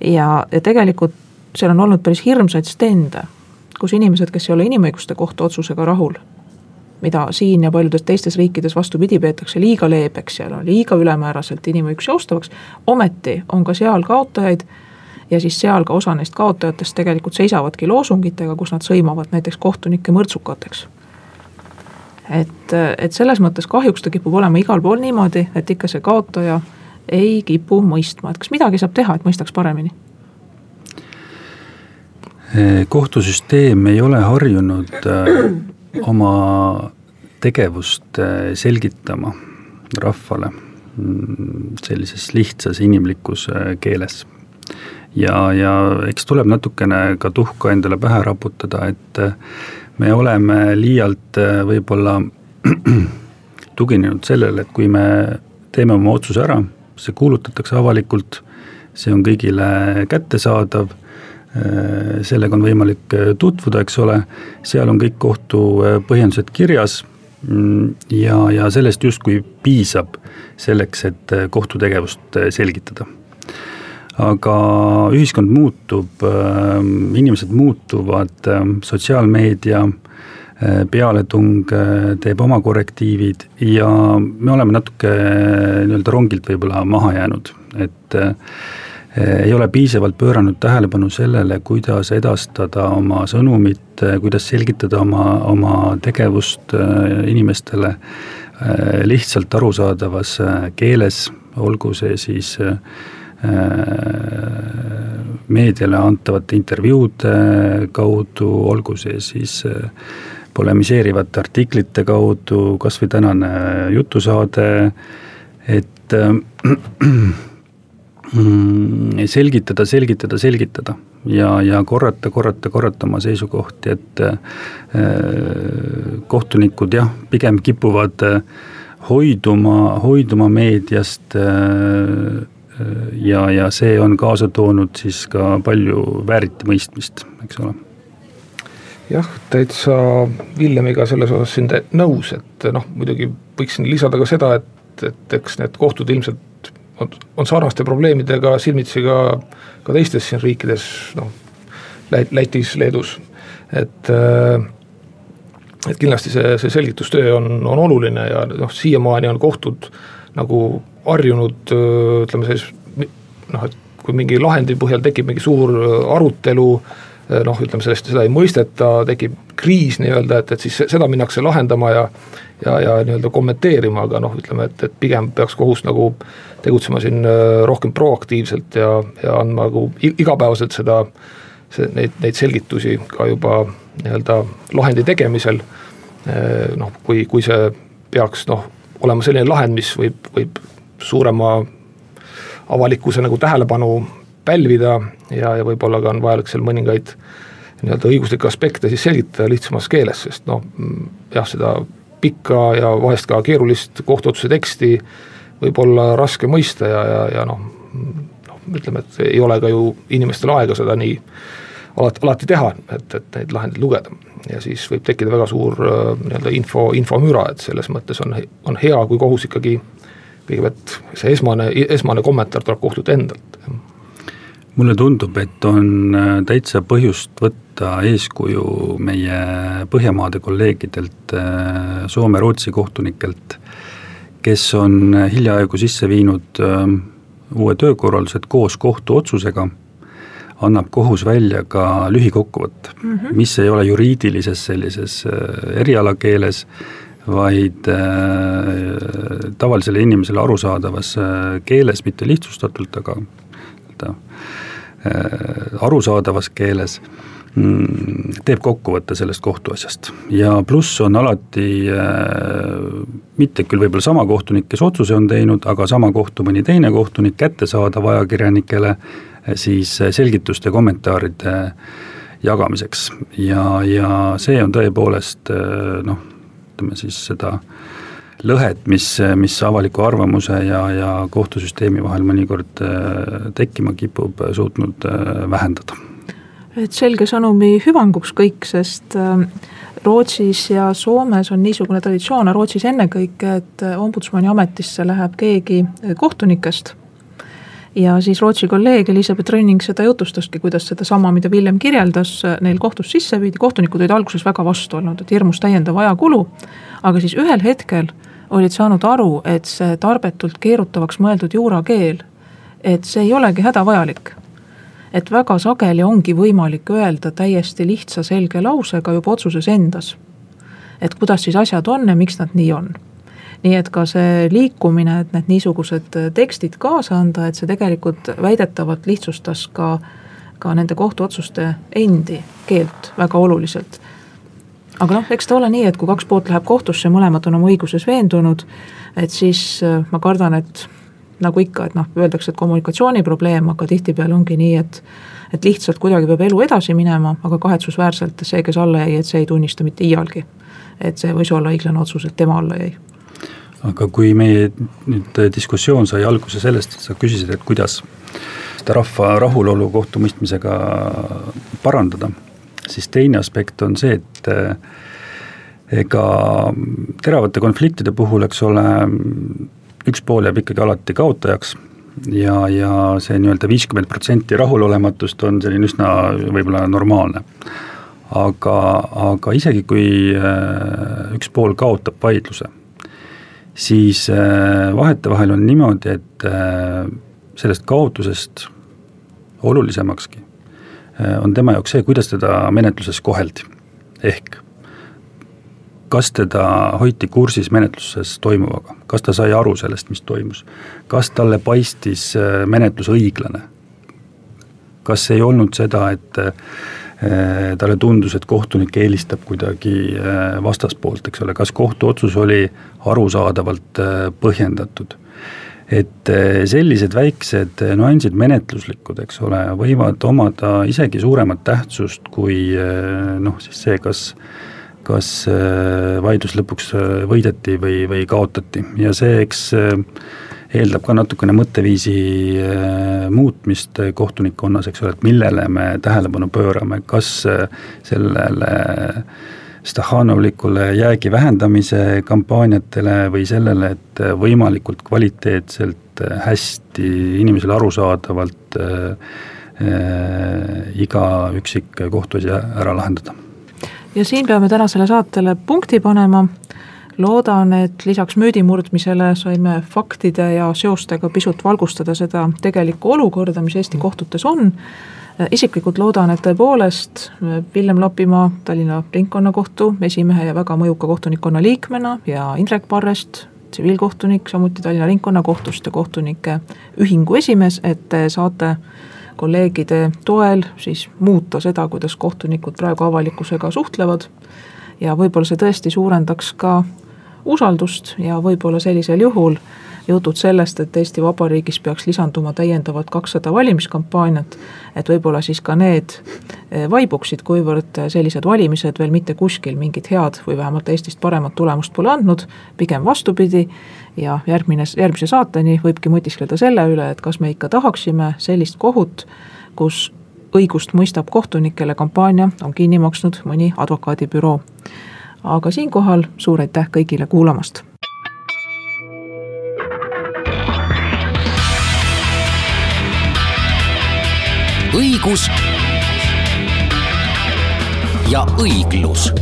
Speaker 4: ja, ja tegelikult seal on olnud päris hirmsaid stende, kus inimesed, kes ei ole Inimõiguste Kohtu otsusega rahul, mida siin ja paljudes teistes riikides vastupidi peetakse liiga leebeks ja liiga ülemääraselt inimõigusi austavaks, ometi on ka seal kaotajaid ja siis seal ka osa neist kaotajatest tegelikult seisavadki loosungitega, kus nad sõimavad näiteks kohtunikke mõrtsukateks. et, et selles mõttes kahjuks ta kipub olema igal pool niimoodi, et ikka see kaotaja ei kipu mõistma, et kas midagi saab teha, et mõistaks paremini?
Speaker 6: kohtusüsteem ei ole harjunud äh, oma tegevust äh, selgitama rahvale mm, sellises lihtsas inimlikus äh, keeles. ja, ja eks tuleb natukene ka tuhka endale pähe raputada, et äh, me oleme liialt võib-olla tuginenud sellele, et kui me teeme oma otsuse ära, see kuulutatakse avalikult, see on kõigile kättesaadav Äh, sellega on võimalik äh, tutvuda, eks ole, seal on kõik kohtu äh, põhjendused kirjas mm, ja, ja sellest justkui piisab selleks, et kohtutegevust selgitada. aga ühiskond muutub, inimesed muutuvad, sotsiaalmeedia pealetung teeb oma korrektiivid ja me oleme natuke nii-öelda rongilt võib-olla maha jäänud, et ei ole piisavalt pööranud tähelepanu sellele, kuidas edastada oma sõnumit, kuidas selgitada oma, oma tegevust inimestele lihtsalt arusaadavas keeles, olgu see siis meediale antavate intervjuude kaudu, olgu see siis polemiseerivate artiklite kaudu, kas või tänane jutusaade, et Mm, selgitada, selgitada, selgitada ja, ja korrata, korrata, korrata oma seisukohti, et äh, kohtunikud jah, pigem kipuvad äh, hoiduma, hoiduma meediast äh, ja, ja see on kaasa toonud siis ka palju vääritimõistmist, eks ole
Speaker 5: jah, täitsa Villemiga selles osas siin nõus, et noh, muidugi võiksin lisada ka seda, et, et eks need kohtud ilmselt on, on sarnaste probleemidega silmitsi ka, ka teistes siin riikides, noh, Lätis, Leedus, et äh, et kindlasti see, see selgitustöö on, on oluline ja noh, siiamaani on kohtud nagu harjunud äh, ütleme siis noh, et kui mingi lahendi põhjal tekib mingi suur arutelu, äh, noh, ütleme sellest, seda ei mõisteta, tekib kriis nii-öelda, et, et siis seda minnakse lahendama ja ja, ja nii-öelda kommenteerima, aga noh, ütleme, et, et pigem peaks kohus nagu tegutsema siin äh, rohkem proaktiivselt ja, ja andma nagu igapäevaselt seda, see, neid, neid selgitusi ka juba nii-öelda lahendi tegemisel. Äh, noh, kui, kui see peaks noh, olema selline lahend, mis võib, võib suurema avalikkuse nagu tähelepanu pälvida ja, ja võib-olla ka on vajalik seal mõningaid nii-öelda õiguslikke aspekte siis selgitada lihtsamas keeles, sest noh, jah, seda pikka ja vahest ka keerulist kohtuotsuse teksti võib olla raske mõista ja, ja, ja noh, noh, ütleme, et ei ole ka ju inimestel aega seda nii alati, alati teha, et, et neid lahendeid lugeda. ja siis võib tekkida väga suur nii-öelda info, infomüra, et selles mõttes on, on hea, kui kohus ikkagi kõigepealt see esmane, esmane kommentaar tuleb kohtult endalt.
Speaker 6: Mulle tundub, et on äh, täitsa põhjust võtta eeskuju meie Põhjamaade kolleegidelt, äh, Soome-Rootsi kohtunikelt, kes on hiljaaegu sisse viinud äh, uue töökorralduse, et koos kohtuotsusega annab kohus välja ka lühikokkuvõtte mm, -hmm. mis ei ole juriidilises sellises erialakeeles, vaid tavalisele inimesele arusaadavas keeles, mitte lihtsustatult, aga nii-öelda arusaadavas keeles mm, teeb kokkuvõtte sellest kohtuasjast. Ja pluss on alati äh, mitte küll võib-olla sama kohtunik, kes otsuse on teinud, aga sama kohtu mõni teine kohtunik kättesaadav ajakirjanikele siis selgituste, kommentaaride jagamiseks. Ja, ja see on tõepoolest noh ütleme siis seda lõhet, mis, mis avaliku arvamuse ja, ja kohtusüsteemi vahel mõnikord äh, tekkima kipub, suutnud äh, vähendada.
Speaker 4: et selge sõnumi hüvanguks kõik, sest äh, Rootsis ja Soomes on niisugune traditsioon, Rootsis ennekõike, et ombudsmani ametisse läheb keegi kohtunikest. Ja siis Rootsi kolleeg Elizabeth Rönning seda jutustaski, kuidas sedasama, mida Villem kirjeldas, neil kohtus sisse viidi, kohtunikud olid alguses väga vastu olnud, et hirmus täiendav ajakulu, aga siis ühel hetkel olid saanud aru, et see tarbetult keerutavaks mõeldud juurakeel, et see ei olegi hädavajalik. et väga sageli ongi võimalik öelda täiesti lihtsa selge lausega juba otsuses endas, et kuidas siis asjad on ja miks nad nii on nii et ka see liikumine, et need niisugused tekstid kaasa anda, et see tegelikult väidetavalt lihtsustas ka, ka nende kohtuotsuste endi keelt väga oluliselt. Aga noh, eks ta ole nii, et kui kaks poolt läheb kohtusse, mõlemad on oma õiguses veendunud, et siis äh, ma kardan, et nagu ikka, et noh, öeldakse, et kommunikatsiooniprobleem, aga tihtipeale ongi nii, et et lihtsalt kuidagi peab elu edasi minema, aga kahetsusväärselt see, kes alla jäi, et see ei tunnista mitte iialgi. et see võis olla õiglane otsus, et tema alla jäi
Speaker 6: aga kui meie nüüd diskussioon sai alguse sellest, et sa küsisid, et kuidas seda rahva rahulolu kohtumõistmisega parandada, siis teine aspekt on see, et eh, ega teravate konfliktide puhul, eks ole, üks pool jääb ikkagi alati kaotajaks ja, ja see nii-öelda viiskümmend protsenti rahulolematust on selline üsna võib-olla normaalne. aga, aga isegi, kui eh, üks pool kaotab vaidluse siis äh, vahetevahel on niimoodi, et sellest kaotusest olulisemakski on tema jaoks see, kuidas teda menetluses koheldi. ehk kas teda hoiti kursis menetluses toimuvaga, kas ta sai aru sellest, mis toimus, kas talle paistis menetlus õiglane, kas ei olnud seda, et Äh, talle tundus, et kohtunik eelistab kuidagi äh, vastaspoolt, eks ole, kas kohtuotsus oli arusaadavalt äh, põhjendatud. Et sellised väiksed nüansid, menetluslikud, eks ole, võivad omada isegi suuremat tähtsust kui noh, siis see, kas kas vaidlus lõpuks võideti või, või kaotati. Ja see, eks eeldab ka natukene mõtteviisi muutmist kohtunikkonnas, eks ole, et millele me tähelepanu pöörame, kas sellele Stahhanovlikule jäägi vähendamise kampaaniatele või sellele, et võimalikult kvaliteetselt, hästi, inimesele arusaadavalt äh, iga üksik kohtuasi ära lahendada.
Speaker 4: ja siin peame tänasele saatele punkti panema loodan, et lisaks müüdi murdmisele saime faktide ja seostega pisut valgustada seda tegelikku olukorda, mis Eesti kohtutes on. Isiklikult loodan, et tõepoolest Villem Lapimaa Tallinna Ringkonnakohtu esimehe ja väga mõjuka kohtunikkonna liikmena ja Indrek Parrest, tsiviilkohtunik, samuti Tallinna Ringkonnakohtust ja kohtunike ühingu esimees, et te saate kolleegide toel siis muuta seda, kuidas kohtunikud praegu avalikkusega suhtlevad. Ja võib-olla see tõesti suurendaks ka usaldust ja võib-olla sellisel juhul jutud sellest, et Eesti Vabariigis peaks lisanduma täiendavalt kakssada valimiskampaaniat, et võib-olla siis ka need eh, vaibuksid, kuivõrd sellised valimised veel mitte kuskil mingit head või vähemalt Eestist paremat tulemust pole andnud, pigem vastupidi, ja järgmine, järgmise saateni võibki mõtiskleda selle üle, et kas me ikka tahaksime sellist kohut, kus õigust mõistab kohtunikele kampaania on kinni maksnud mõni advokaadibüroo. aga siinkohal suur aitäh kõigile kuulamast.
Speaker 3: Õigus ja õiglus